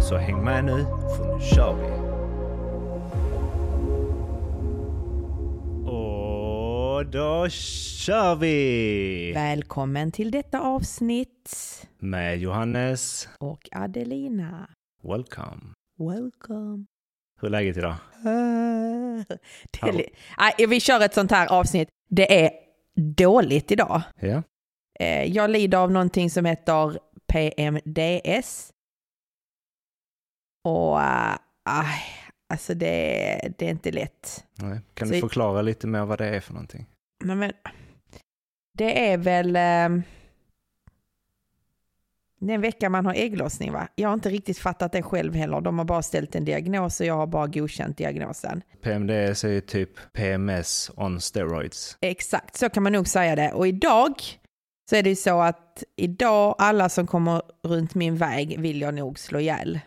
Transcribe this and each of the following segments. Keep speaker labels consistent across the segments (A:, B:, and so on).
A: Så häng med nu, för nu kör vi! Och då kör vi!
B: Välkommen till detta avsnitt.
A: Med Johannes.
B: Och Adelina.
A: Welcome.
B: Welcome.
A: Hur är läget idag?
B: Är Nej, vi kör ett sånt här avsnitt. Det är dåligt idag.
A: Ja.
B: Eh, Jag lider av någonting som heter PMDS. Och äh, alltså det, det är inte lätt.
A: Nej. Kan
B: Så
A: du förklara lite mer vad det är för någonting?
B: Men, men det är väl... Eh, det är en vecka man har ägglossning va? Jag har inte riktigt fattat det själv heller. De har bara ställt en diagnos och jag har bara godkänt diagnosen.
A: PMDS är ju typ PMS on steroids.
B: Exakt, så kan man nog säga det. Och idag så är det ju så att idag, alla som kommer runt min väg vill jag nog slå ihjäl.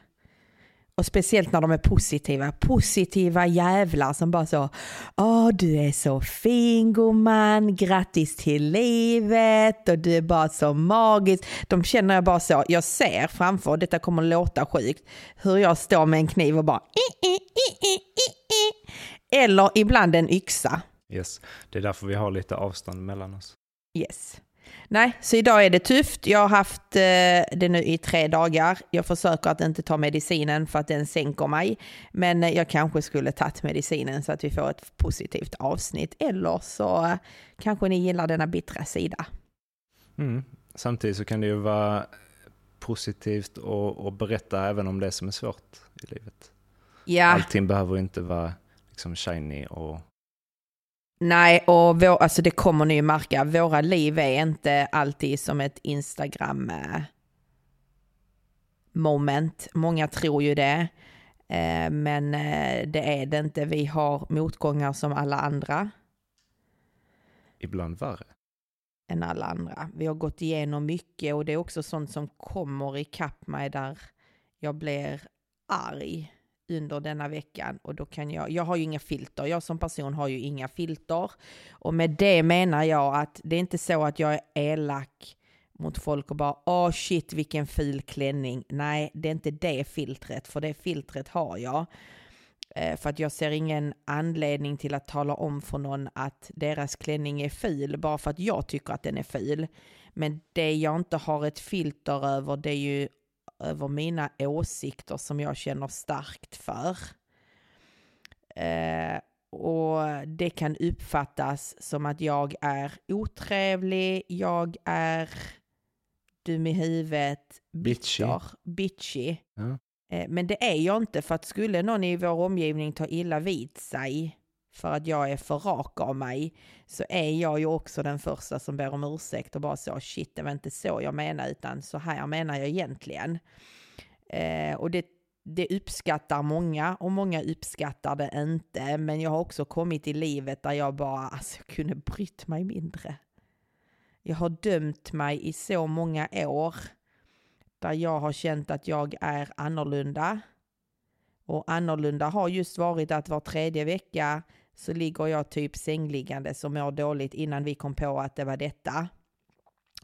B: Och speciellt när de är positiva. Positiva jävlar som bara så, åh du är så fin gumman, grattis till livet och du är bara så magisk. De känner jag bara så, jag ser framför, detta kommer låta sjukt, hur jag står med en kniv och bara i, i, i. Eller ibland en yxa.
A: Yes. Det är därför vi har lite avstånd mellan oss.
B: Yes. Nej, så idag är det tufft. Jag har haft eh, det nu i tre dagar. Jag försöker att inte ta medicinen för att den sänker mig. Men eh, jag kanske skulle tagit medicinen så att vi får ett positivt avsnitt. Eller så eh, kanske ni gillar denna bittra sida.
A: Mm. Samtidigt så kan det ju vara positivt att att berätta även om det som är svårt i livet.
B: Ja,
A: Allting behöver inte vara liksom shiny och
B: nej, och vår, alltså det kommer ni ju märka. Våra liv är inte alltid som ett Instagram eh, moment. Många tror ju det. Eh, Men eh, det är det inte. Vi har motgångar som alla andra
A: ibland värre.
B: än alla andra. Vi har gått igenom mycket och det är också sånt som kommer ikapp mig där jag blir arg under denna veckan och då kan jag, jag har ju inga filter, jag som person har ju inga filter och med det menar jag att det är inte så att jag är elak mot folk och bara åh shit vilken ful klänning. Nej, det är inte det filtret, för det filtret har jag. Eh, För att jag ser ingen anledning till att tala om för någon att deras klänning är ful bara för att jag tycker att den är ful. Men det jag inte har ett filter över det är ju över mina åsikter som jag känner starkt för. Eh, och det kan uppfattas som att jag är otrevlig, jag är dum i huvudet,
A: Bitchy.
B: bitter, bitchy.
A: Ja.
B: Eh, Men det är jag inte för att skulle någon i vår omgivning ta illa vid sig för att jag är för rak av mig så är jag ju också den första som ber om ursäkt och bara så shit det var inte så jag menar utan så här menar jag egentligen. Eh, och det, det uppskattar många och många uppskattar det inte men jag har också kommit i livet där jag bara alltså jag kunde brytt mig mindre. Jag har dömt mig i så många år där jag har känt att jag är annorlunda. Och annorlunda har just varit att var tredje vecka så ligger jag typ sängliggande som mår dåligt innan vi kom på att det var detta.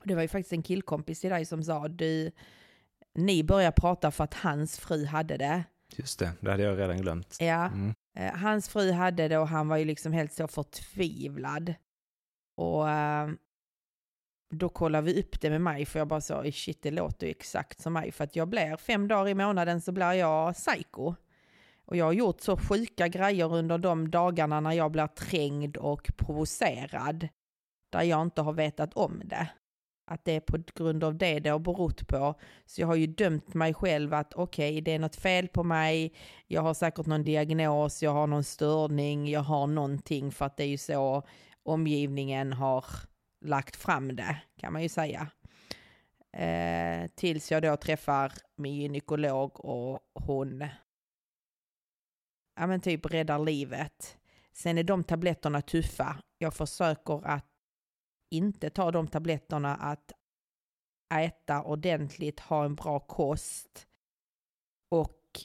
B: Det var ju faktiskt en killkompis till dig som sa du, ni började prata för att hans fru hade det.
A: Just det, det hade jag redan glömt.
B: Ja,
A: Mm.
B: Eh, Hans fru hade det och han var ju liksom helt så förtvivlad. Och eh, då kollade vi upp det med mig för jag bara sa, "Ey, shit det låter ju exakt som mig. För att jag blir fem dagar i månaden så blir jag psycho. Och jag har gjort så sjuka grejer under de dagarna när jag blir trängd och provocerad. Där jag inte har vetat om det. Att det är på grund av det det har berott på. Så jag har ju dömt mig själv att okej, det är något fel på mig. Jag har säkert någon diagnos, jag har någon störning, jag har någonting för att det är ju så omgivningen har lagt fram det, kan man ju säga. Eh, tills jag då träffar min gynekolog och hon ja men typ räddar livet. Sen är de tabletterna tuffa. Jag försöker att inte ta de tabletterna, att äta ordentligt, ha en bra kost och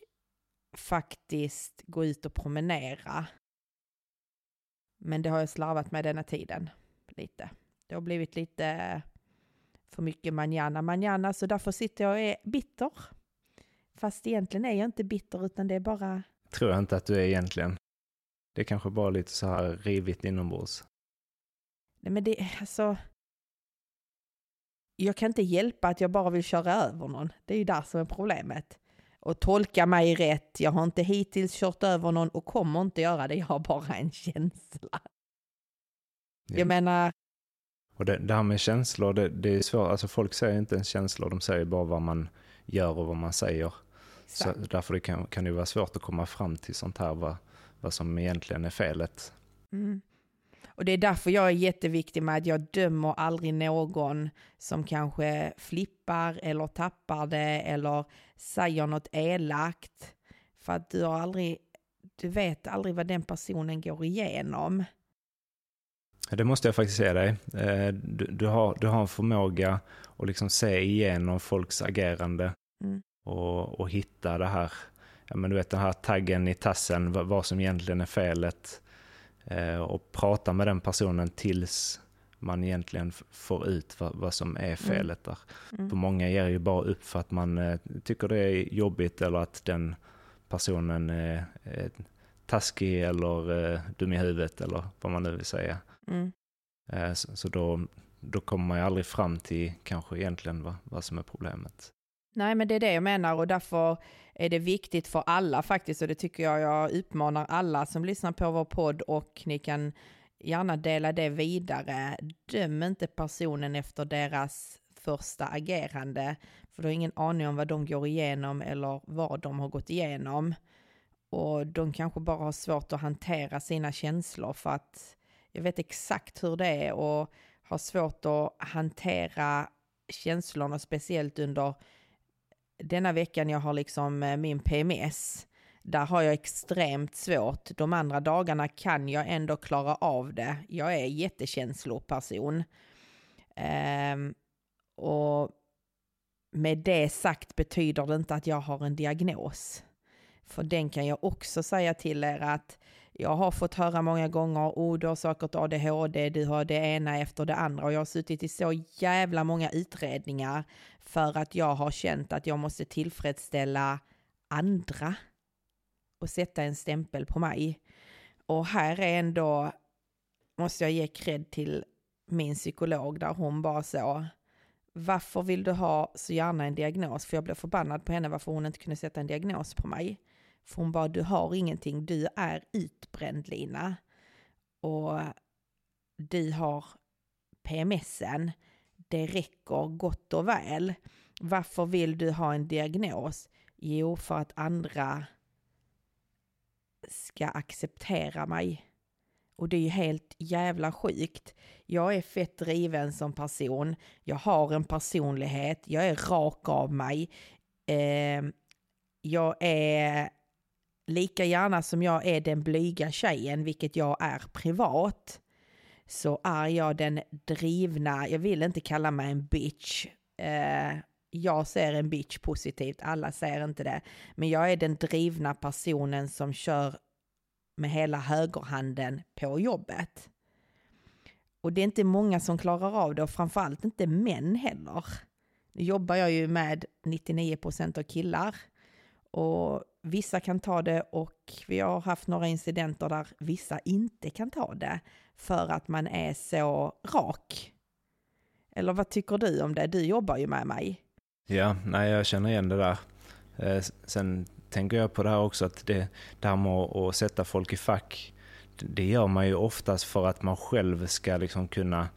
B: faktiskt gå ut och promenera. Men det har jag slarvat med denna tiden lite. Det har blivit lite för mycket manjana manjana så därför sitter jag och är bitter. Fast egentligen är jag inte bitter utan det är bara...
A: Tror jag inte att du är egentligen. Det är kanske bara lite så här rivigt inombords.
B: Nej men det, alltså... Jag kan inte hjälpa att jag bara vill köra över någon. Det är ju där som är problemet. Och tolka mig rätt. Jag har inte hittills kört över någon och kommer inte göra det. Jag har bara en känsla. Ja. Jag menar...
A: Och det, det här med känslor, det, det är svårt. Alltså folk säger inte ens känslor, de säger bara vad man gör och vad man säger. Så därför det kan, kan det vara svårt att komma fram till sånt här, vad, vad som egentligen är felet.
B: Mm. Och det är därför jag är jätteviktig med att jag dömer aldrig någon som kanske flippar eller tappar det eller säger något elakt. För att du har aldrig, du vet aldrig vad den personen går igenom.
A: Det måste jag faktiskt säga dig. Eh, du, du, har, du har en förmåga att liksom se igenom folks agerande mm. Och, och hitta det här, ja, men du vet den här taggen i tassen, vad, vad som egentligen är felet. Eh, och prata med den personen tills man egentligen får ut vad, vad som är mm. felet där. Mm. För många ger ju bara upp för att man eh, tycker det är jobbigt eller att den personen är, är taskig eller eh, dum i huvudet eller vad man nu vill säga. Mm. Eh, så, så då, då kommer man ju aldrig fram till kanske egentligen vad, vad som är problemet.
B: Nej, men det är det jag menar och därför är det viktigt för alla faktiskt och det tycker jag jag uppmanar alla som lyssnar på vår podd och ni kan gärna dela det vidare. Döm inte personen efter deras första agerande, för du har ingen aning om vad de går igenom eller vad de har gått igenom. Och de kanske bara har svårt att hantera sina känslor för att jag vet exakt hur det är och har svårt att hantera känslorna, speciellt under denna veckan jag har liksom eh, min PMS. Där har jag extremt svårt. De andra dagarna kan jag ändå klara av det. Jag är jättekänsloperson. Um, och med det sagt betyder det inte att jag har en diagnos. För den kan jag också säga till er att jag har fått höra många gånger, oh du har säkert ADHD, du har det ena efter det andra och jag har suttit i så jävla många utredningar för att jag har känt att jag måste tillfredsställa andra och sätta en stämpel på mig. Och här är ändå, måste jag ge cred till min psykolog där hon bara så, varför vill du ha så gärna en diagnos? För jag blev förbannad på henne varför hon inte kunde sätta en diagnos på mig. För hon bara, du har ingenting, du är utbränd Lina. Och du har PMSen, det räcker gott och väl. Varför vill du ha en diagnos? Jo, för att andra ska acceptera mig. Och det är ju helt jävla sjukt. Jag är fett driven som person. Jag har en personlighet. Jag är rak av mig. Eh, jag är lika gärna som jag är den blyga tjejen, vilket jag är privat, så är jag den drivna, jag vill inte kalla mig en bitch. Eh, jag ser en bitch positivt, alla ser inte det. Men jag är den drivna personen som kör med hela högerhanden på jobbet. Och det är inte många som klarar av det och framförallt inte män heller. Nu jobbar jag ju med 99% av killar och vissa kan ta det och vi har haft några incidenter där vissa inte kan ta det för att man är så rak. Eller vad tycker du om det? Du jobbar ju med mig.
A: Ja, nej jag känner igen det där. Eh, sen tänker jag på det här också att det, det här med att sätta folk i fack, det gör man ju oftast för att man själv ska liksom kunna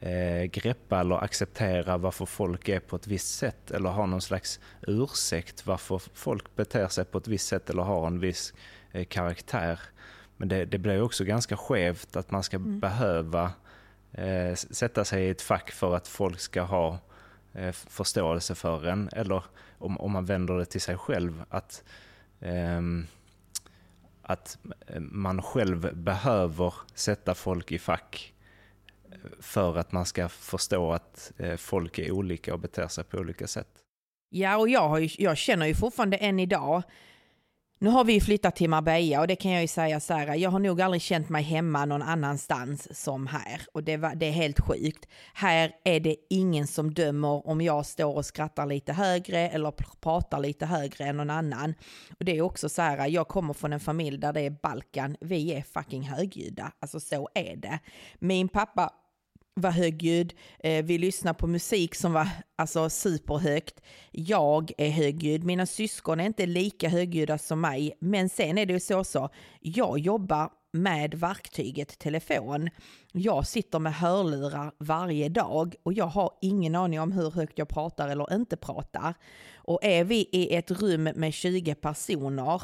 A: eh, greppa eller acceptera varför folk är på ett visst sätt eller ha någon slags ursäkt varför folk beter sig på ett visst sätt eller har en viss eh, karaktär. Men det, det blir också ganska skevt att man ska mm. behöva eh, sätta sig i ett fack för att folk ska ha eh, förståelse för en. Eller om, om man vänder det till sig själv, att, ehm, att man själv behöver sätta folk i fack för att man ska förstå att eh, folk är olika och beter sig på olika sätt.
B: Ja, och jag, ju, jag känner ju fortfarande än idag nu har vi ju flyttat till Marbella och det kan jag ju säga så här, jag har nog aldrig känt mig hemma någon annanstans som här och det, var, det är helt sjukt. Här är det ingen som dömer om jag står och skrattar lite högre eller pratar lite högre än någon annan. Och det är också så här, jag kommer från en familj där det är Balkan, vi är fucking högljudda, alltså så är det. Min pappa var högljudd, eh, vi lyssnade på musik som var alltså, superhögt. Jag är högljudd, mina syskon är inte lika högljudda som mig, men sen är det ju så så, jag jobbar med verktyget telefon. Jag sitter med hörlurar varje dag och jag har ingen aning om hur högt jag pratar eller inte pratar. Och är vi i ett rum med 20 personer,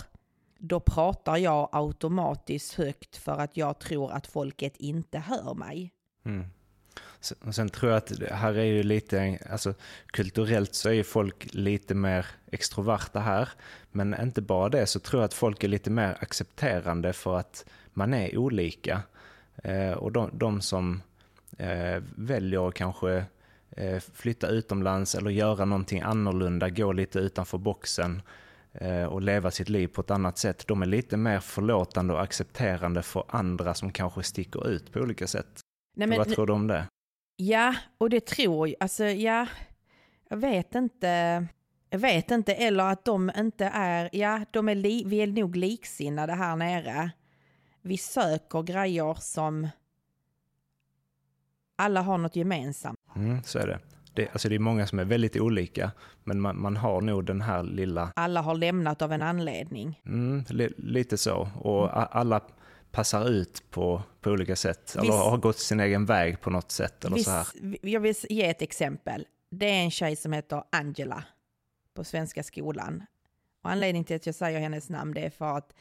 B: då pratar jag automatiskt högt för att jag tror att folket inte hör mig. Mm.
A: Sen, sen tror jag att här är ju lite, alltså kulturellt så är ju folk lite mer extroverta här. Men inte bara det så tror jag att folk är lite mer accepterande för att man är olika. Eh, och de, de som eh, väljer att kanske eh, flytta utomlands eller göra någonting annorlunda, gå lite utanför boxen eh, och leva sitt liv på ett annat sätt. De är lite mer förlåtande och accepterande för andra som kanske sticker ut på olika sätt. Nej, men, Vad tror du om det?
B: Ja, och det tror jag. Alltså, ja, jag vet inte. Jag vet inte, eller att de inte är, ja, de är li, vi är nog liksinnade här nere. Vi söker grejer som alla har något gemensamt.
A: Mm, så är det. Det, alltså det är många som är väldigt olika, men man, man har nog den här lilla...
B: Alla har lämnat av en anledning.
A: Mm, li, lite så, och alla passar ut på, på olika sätt. Eller har gått sin egen väg på något sätt. Eller så här.
B: Jag vill ge ett exempel. Det är en tjej som heter Angela på Svenska skolan. Och anledningen till att jag säger hennes namn det är för att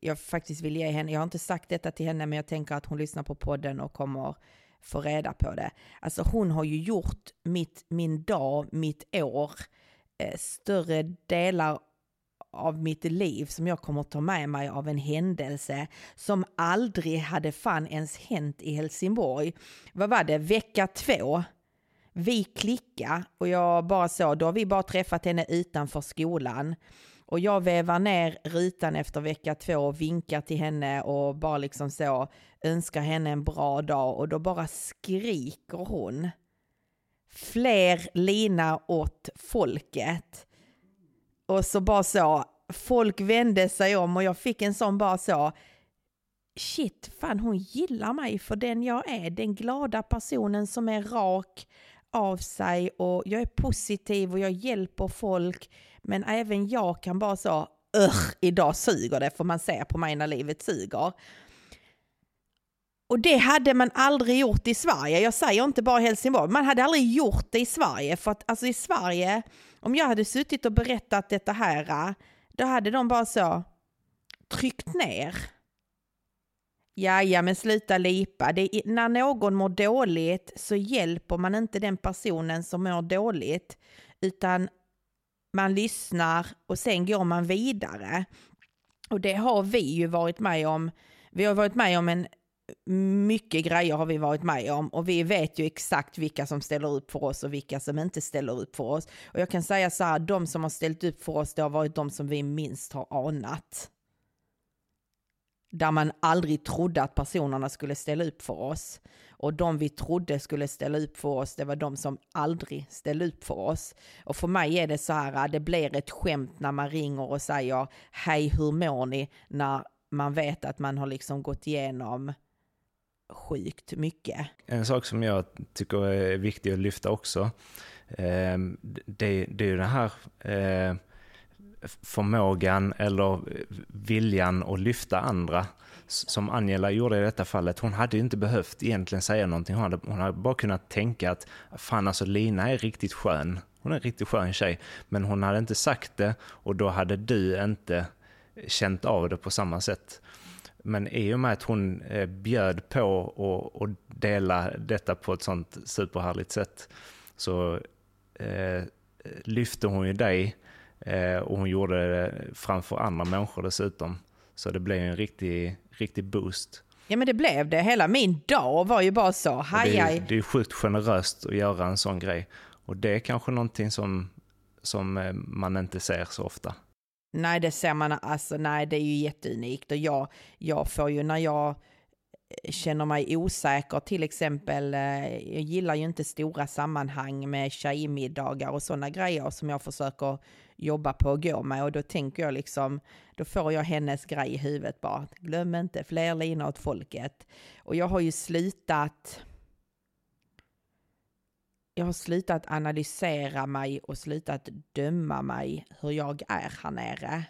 B: jag faktiskt vill ge henne, jag har inte sagt detta till henne men jag tänker att hon lyssnar på podden och kommer få reda på det. Alltså hon har ju gjort mitt, min dag, mitt år, eh, större delar av mitt liv som jag kommer att ta med mig av en händelse som aldrig hade fan ens hänt i Helsingborg. Vad var det, vecka två? Vi klicka och jag bara så, då har vi bara träffat henne utanför skolan. Och jag vevar ner rutan efter vecka två och vinkar till henne och bara liksom så önskar henne en bra dag och då bara skriker hon. Fler lina åt folket. Och så bara så, folk vände sig om och jag fick en sån bara så, shit, fan hon gillar mig för den jag är, den glada personen som är rak av sig och jag är positiv och jag hjälper folk. Men även jag kan bara så, idag suger det för man ser på mig när livet suger. Och det hade man aldrig gjort i Sverige. Jag säger inte bara Helsingborg, man hade aldrig gjort det i Sverige. För att alltså i Sverige, om jag hade suttit och berättat detta här, då hade de bara så tryckt ner. Ja, ja, men sluta lipa. Det är, när någon mår dåligt så hjälper man inte den personen som mår dåligt, utan man lyssnar och sen går man vidare. Och det har vi ju varit med om. Vi har varit med om en mycket grejer har vi varit med om och vi vet ju exakt vilka som ställer upp för oss och vilka som inte ställer upp för oss. Och jag kan säga så här, de som har ställt upp för oss, det har varit de som vi minst har anat. Där man aldrig trodde att personerna skulle ställa upp för oss. Och de vi trodde skulle ställa upp för oss, det var de som aldrig ställde upp för oss. Och för mig är det så här, det blir ett skämt när man ringer och säger hej hur mår ni? När man vet att man har liksom gått igenom sjukt mycket.
A: En sak som jag tycker är viktig att lyfta också, eh, det, det är ju den här eh, förmågan eller viljan att lyfta andra som Angela gjorde i detta fallet. Hon hade ju inte behövt egentligen säga någonting. Hon hade, hon hade bara kunnat tänka att fan alltså Lina är riktigt skön. Hon är en riktigt skön tjej. Men hon hade inte sagt det och då hade du inte känt av det på samma sätt. Men i och med att hon eh, bjöd på att dela detta på ett sånt superhärligt sätt så eh, lyfte hon ju dig eh, och hon gjorde det framför andra människor dessutom. Så det blev en riktig, riktig boost.
B: Ja men det blev det. Hela min dag var ju bara så. Haj,
A: det,
B: är,
A: det är sjukt generöst att göra en sån grej. Och det är kanske någonting som, som eh, man inte ser så ofta.
B: Nej, det ser man, alltså nej, det är ju jätteunikt. Och jag, jag får ju när jag eh, känner mig osäker, till exempel, eh, jag gillar ju inte stora sammanhang med tjejmiddagar och sådana grejer som jag försöker jobba på och gå med. Och då tänker jag liksom, då får jag hennes grej i huvudet bara, glöm inte fler linor åt folket. Och jag har ju slutat, jag har slutat analysera mig och slutat döma mig hur jag är här nere.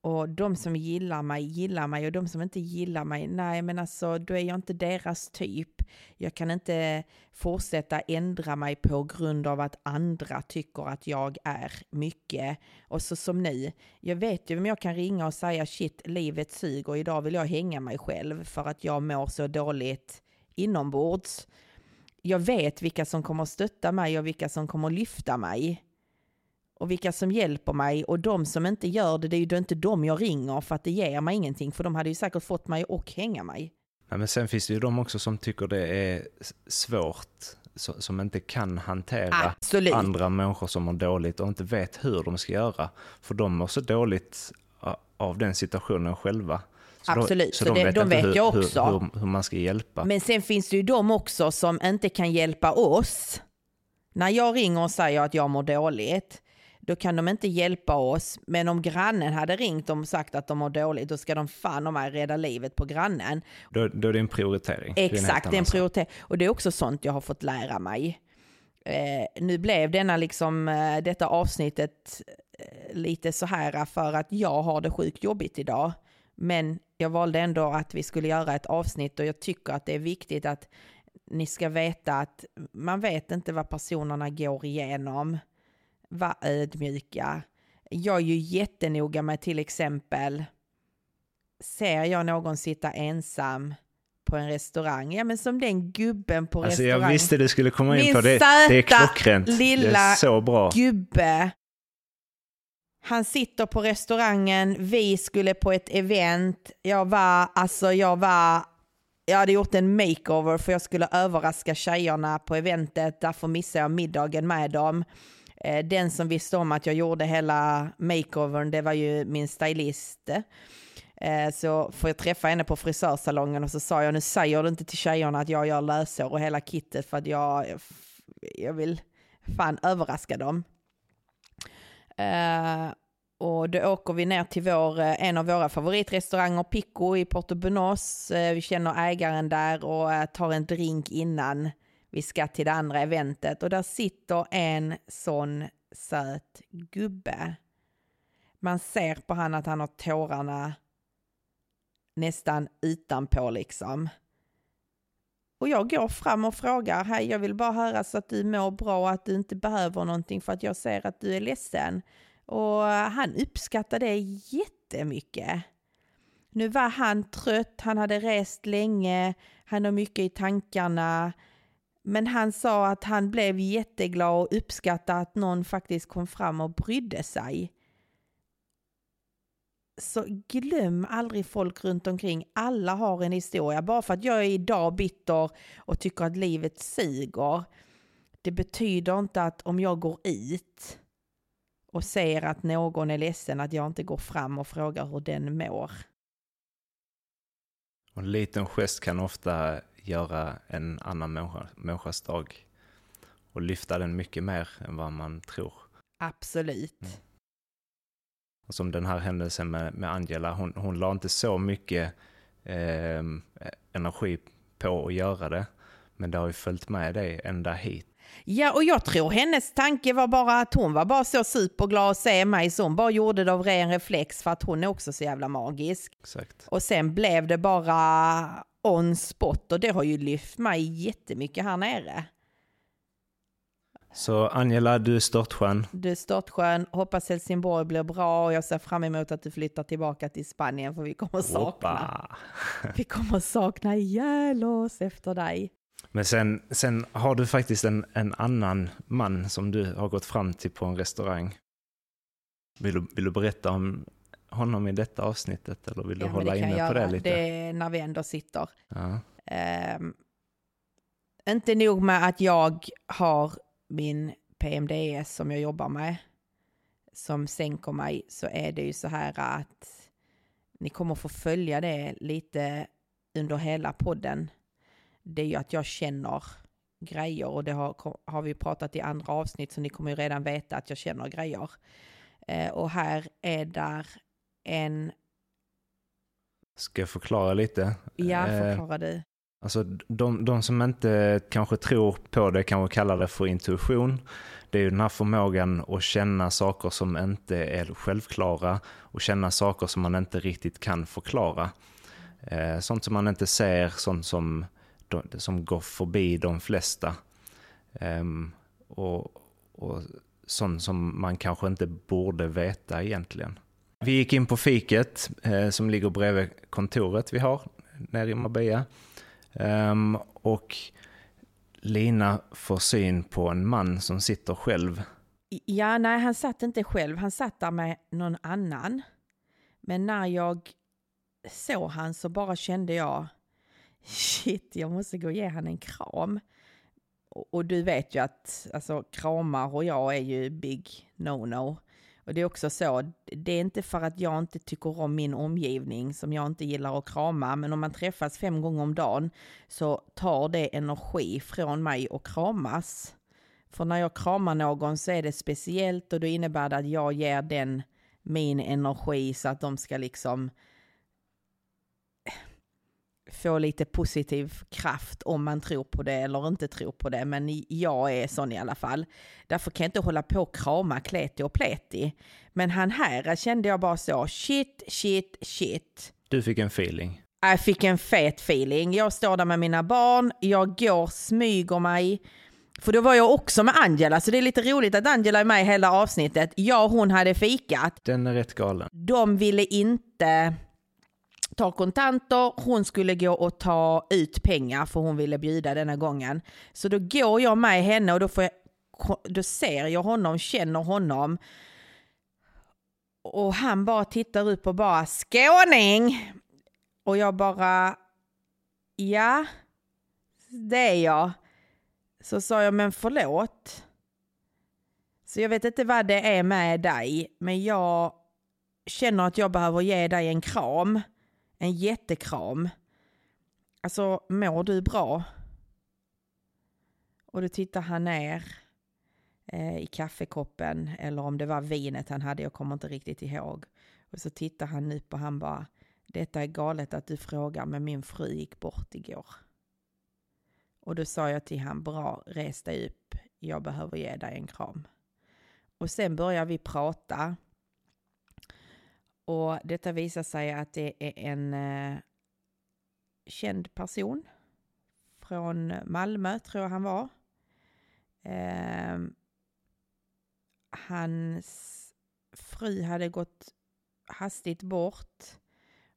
B: Och de som gillar mig gillar mig och de som inte gillar mig, nej men alltså då är jag inte deras typ. Jag kan inte fortsätta ändra mig på grund av att andra tycker att jag är mycket. Och så som nu, jag vet ju om jag kan ringa och säga shit, livet suger, idag vill jag hänga mig själv för att jag mår så dåligt inombords jag vet vilka som kommer att stötta mig och vilka som kommer att lyfta mig. Och vilka som hjälper mig och de som inte gör det, det är ju inte de jag ringer för att det ger mig ingenting, för de hade ju säkert fått mig och hänga mig.
A: Ja, men sen finns det ju de också som tycker det är svårt, som inte kan hantera Absolut. andra människor som mår dåligt och inte vet hur de ska göra. För de mår så dåligt av den situationen själva.
B: Så Absolut, då, så, så de, vet, de vet hur, jag också.
A: Hur, hur, hur, man ska hjälpa.
B: Men sen finns det ju de också som inte kan hjälpa oss. När jag ringer och säger att jag mår dåligt, då kan de inte hjälpa oss. Men om grannen hade ringt och sagt att de mår dåligt, då ska de fan om mig rädda livet på grannen.
A: Då, då är det en prioritering.
B: Exakt, det är en prioritering. Och det är också sånt jag har fått lära mig. Eh, nu blev denna liksom, eh, detta avsnittet eh, lite så här för att jag har det sjukt jobbigt idag. Men jag valde ändå att vi skulle göra ett avsnitt och jag tycker att det är viktigt att ni ska veta att man vet inte vad personerna går igenom. Var ödmjuka. Jag är ju jättenoga med till exempel, ser jag någon sitta ensam på en restaurang, ja men som den gubben på alltså, restaurang.
A: Jag visste du skulle komma in Min på det. Det är klockrent. Lilla det är så bra.
B: gubbe han sitter på restaurangen, vi skulle på ett event. Jag var, alltså jag var, jag hade gjort en makeover för jag skulle överraska tjejerna på eventet. Därför missade jag middagen med dem. Eh, den som visste om att jag gjorde hela makeovern, det var ju min stylist. Eh, så får jag träffa henne på frisörsalongen och så sa jag, nu säger du inte till tjejerna att jag gör lösår och hela kittet för att jag, jag vill fan överraska dem. Eh, och då åker vi ner till vår, eh, en av våra favoritrestauranger, Pico i Porto Buenos. Eh, vi känner ägaren där och eh, tar en drink innan vi ska till det andra eventet. Och där sitter en sån söt gubbe. Man ser på han att han har tårarna nästan utanpå liksom. Och jag går fram och frågar, hej jag vill bara höra så att du mår bra och att du inte behöver någonting för att jag ser att du är ledsen. Och han uppskattade det jättemycket. Nu var han trött, han hade rest länge, han har mycket i tankarna. Men han sa att han blev jätteglad och uppskattade att någon faktiskt kom fram och brydde sig. Så glöm aldrig folk runt omkring. Alla har en historia. Bara för att jag är idag bitter och tycker att livet suger. Det betyder inte att om jag går ut och ser att någon är ledsen att jag inte går fram och frågar hur den mår.
A: Och en liten gest kan ofta göra en annan människa, människas dag och lyfta den mycket mer än vad man tror.
B: Absolut. Mm
A: som den här händelsen med, med Angela, hon, hon la inte så mycket eh, energi på att göra det. Men det har ju följt med dig ända hit.
B: Ja, och jag tror hennes tanke var bara att hon var bara så superglad att se mig så hon bara gjorde det av ren reflex för att hon är också så jävla magisk.
A: Exakt.
B: Och sen blev det bara on spot och det har ju lyft mig jättemycket här nere.
A: Så Angela, du är störtskön.
B: Du är störtskön. Hoppas Helsingborg blir bra och jag ser fram emot att du flyttar tillbaka till Spanien för vi kommer sakna. vi kommer sakna ihjäl oss efter dig.
A: Men sen, sen har du faktiskt en, en annan man som du har gått fram till på en restaurang. Vill du, vill du berätta om, honom i detta avsnittet eller vill du ja, hålla inne på det lite?
B: Det är när vi ändå sitter. Ja. Um, inte nog med att jag har min PMDS som jag jobbar med som sänker mig så är det ju så här att ni kommer få följa det lite under hela podden. Det är ju att jag känner grejer och det har, har vi pratat i andra avsnitt så ni kommer ju redan veta att jag känner grejer. Eh, och här är där en...
A: Ska jag förklara lite?
B: Ja, eh, förklara du.
A: Alltså de, de som inte kanske tror på det kanske kallar det för intuition. Det är ju den här förmågan att känna saker som inte är självklara och känna saker som man inte riktigt kan förklara. Eh, sånt som man inte ser, sånt som, som går förbi de flesta. Eh, och, och sånt som man kanske inte borde veta egentligen. Vi gick in på fiket eh, som ligger bredvid kontoret vi har nere i Marbella. Um, och Lina får syn på en man som sitter själv.
B: Ja, nej, han satt inte själv. Han satt där med någon annan. Men när jag såg han så bara kände jag shit, jag måste gå och ge han en kram. Och, och du vet ju att alltså, kramar och jag är ju big no-no. Och det är också så, det är inte för att jag inte tycker om min omgivning som jag inte gillar att krama, men om man träffas fem gånger om dagen så tar det energi från mig att kramas. För när jag kramar någon så är det speciellt och då innebär det att jag ger den min energi så att de ska liksom få lite positiv kraft om man tror på det eller inte tror på det. Men jag är sån i alla fall. Därför kan jag inte hålla på och krama kleti och pleti. Men han här kände jag bara så, shit, shit, shit.
A: Du fick en feeling?
B: Jag fick en fet feeling. Jag står där med mina barn, jag går, smyger mig. För då var jag också med Angela, så det är lite roligt att Angela är med i hela avsnittet. Jag och hon hade fikat.
A: Den är rätt galen.
B: De ville inte ta kontanter, hon skulle gå och ta ut pengar för hon ville bjuda denna gången. Så då går jag med henne och då, får jag, då ser jag honom, känner honom. Och han bara tittar upp och bara skåning! Och jag bara, ja, det är jag. Så sa jag, men förlåt. Så jag vet inte vad det är med dig, men jag känner att jag behöver ge dig en kram en jättekram. Alltså, mår du bra? Och då tittar han ner eh, i kaffekoppen eller om det var vinet han hade, jag kommer inte riktigt ihåg. Och så tittar han upp och han bara, detta är galet att du frågar men min fru gick bort igår. Och då sa jag till han, bra, res dig upp, jag behöver ge dig en kram. Och sen börjar vi prata och detta visar sig att det är en eh, känd person från Malmö, tror jag han var. Eh, hans fru hade gått hastigt bort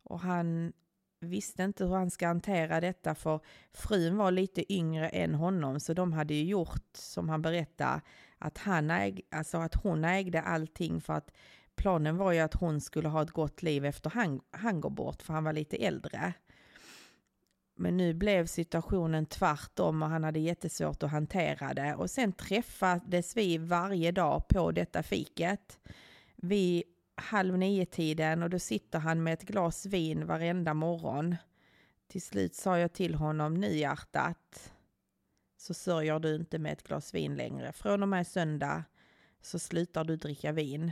B: och han visste inte hur han ska hantera detta för frun var lite yngre än honom så de hade ju gjort som han berättade att, han äg, alltså att hon ägde allting för att planen var ju att hon skulle ha ett gott liv efter han, han går bort, för han var lite äldre. Men nu blev situationen tvärtom och han hade jättesvårt att hantera det. Och sen träffades vi varje dag på detta fiket. Vid halv nio-tiden och då sitter han med ett glas vin varenda morgon. Till slut sa jag till honom, nu hjärtat, så sörjer du inte med ett glas vin längre. Från och med söndag så slutar du dricka vin.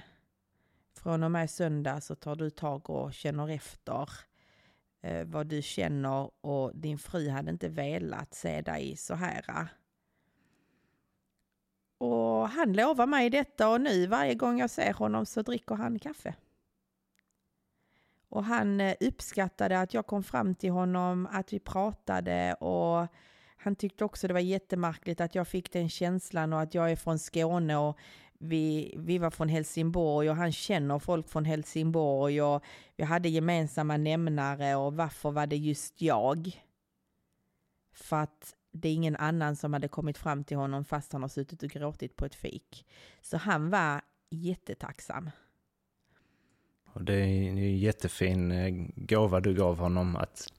B: Från och med söndag så tar du tag och känner efter eh, vad du känner och din fru hade inte velat se dig så här. Och han lovar mig detta och nu varje gång jag ser honom så dricker han kaffe. Och han eh, uppskattade att jag kom fram till honom, att vi pratade och han tyckte också det var jättemärkligt att jag fick den känslan och att jag är från Skåne och vi, vi var från Helsingborg och han känner folk från Helsingborg och vi hade gemensamma nämnare och varför var det just jag? För att det är ingen annan som hade kommit fram till honom fast han har suttit och gråtit på ett fik. Så han var jättetacksam.
A: Och det är en jättefin eh, gåva du gav honom, att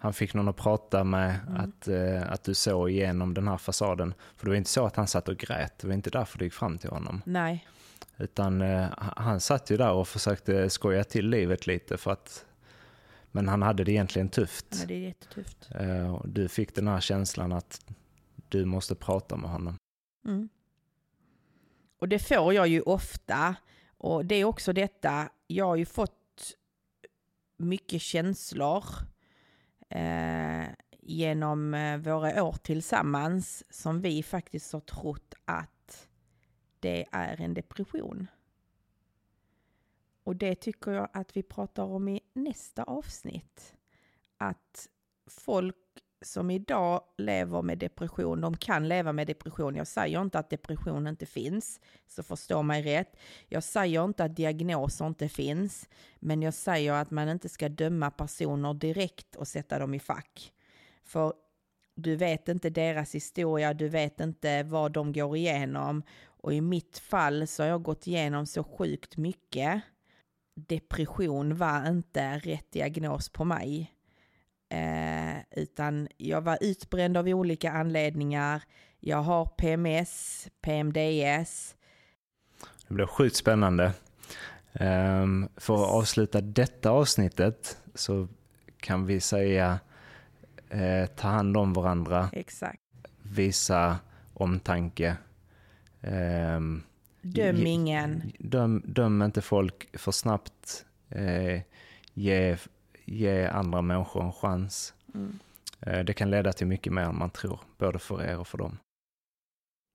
A: han fick någon att prata med, mm. att, eh, att du såg igenom den här fasaden. För det var inte så att han satt och grät, det var inte därför du gick fram till honom.
B: Nej.
A: Utan eh, han satt ju där och försökte skoja till livet lite för att men han hade det egentligen tufft.
B: Ja, det är jättetufft.
A: Eh, du fick den här känslan att du måste prata med honom.
B: Mm. Och det får jag ju ofta. Och det är också detta, jag har ju fått mycket känslor eh, genom eh, våra år tillsammans som vi faktiskt har trott att det är en depression. Och det tycker jag att vi pratar om i nästa avsnitt. Att folk som idag lever med depression, de kan leva med depression. Jag säger inte att depression inte finns, så förstå mig rätt. Jag säger inte att diagnoser inte finns, men jag säger att man inte ska döma personer direkt och sätta dem i fack. För du vet inte deras historia, du vet inte vad de går igenom. Och i mitt fall så har jag gått igenom så sjukt mycket. Depression var inte rätt diagnos på mig. Eh, utan jag var utbränd av olika anledningar. Jag har PMS, PMDS.
A: Det blir sjukt spännande. Um, för att avsluta detta avsnittet så kan vi säga eh, ta hand om varandra.
B: Exakt.
A: Visa omtanke. Um,
B: döm ingen.
A: Döm, döm inte folk för snabbt. Eh, ge ge andra människor en chans. Mm. Eh, det kan leda till mycket mer än man tror, både för er och för dem.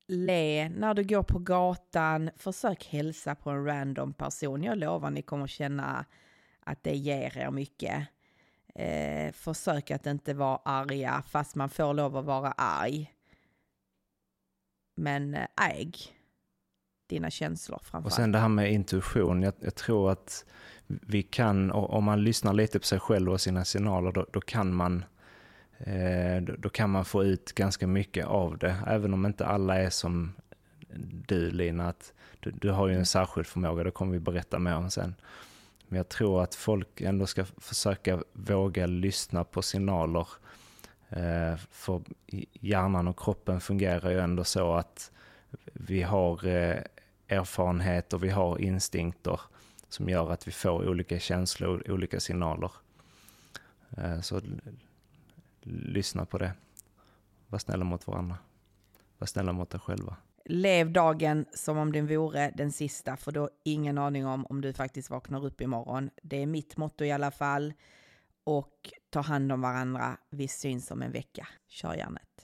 B: Le när du går på gatan, försök hälsa på en random person. Jag lovar ni kommer känna att det ger er mycket. Eh, försök att inte vara arga, fast man får lov att vara arg. Men eh, äg dina känslor framför
A: Och sen det här med intuition. Jag, jag tror att vi kan, om man lyssnar lite på sig själv och sina signaler, då, då kan man eh, då kan man få ut ganska mycket av det. Även om inte alla är som du Lina, att du, du har ju en särskild förmåga, det kommer vi berätta mer om sen. Men jag tror att folk ändå ska försöka våga lyssna på signaler. Eh, för hjärnan och kroppen fungerar ju ändå så att vi har eh, erfarenhet och vi har instinkter som gör att vi får olika känslor, olika signaler. Eh, så lyssna på det. Var snälla mot varandra. Var snälla mot dig själva.
B: Lev dagen som om den vore den sista, för då har ingen aning om om du faktiskt vaknar upp imorgon. Det är mitt motto i alla fall. Och ta hand om varandra. Vi syns om en vecka. Kör järnet.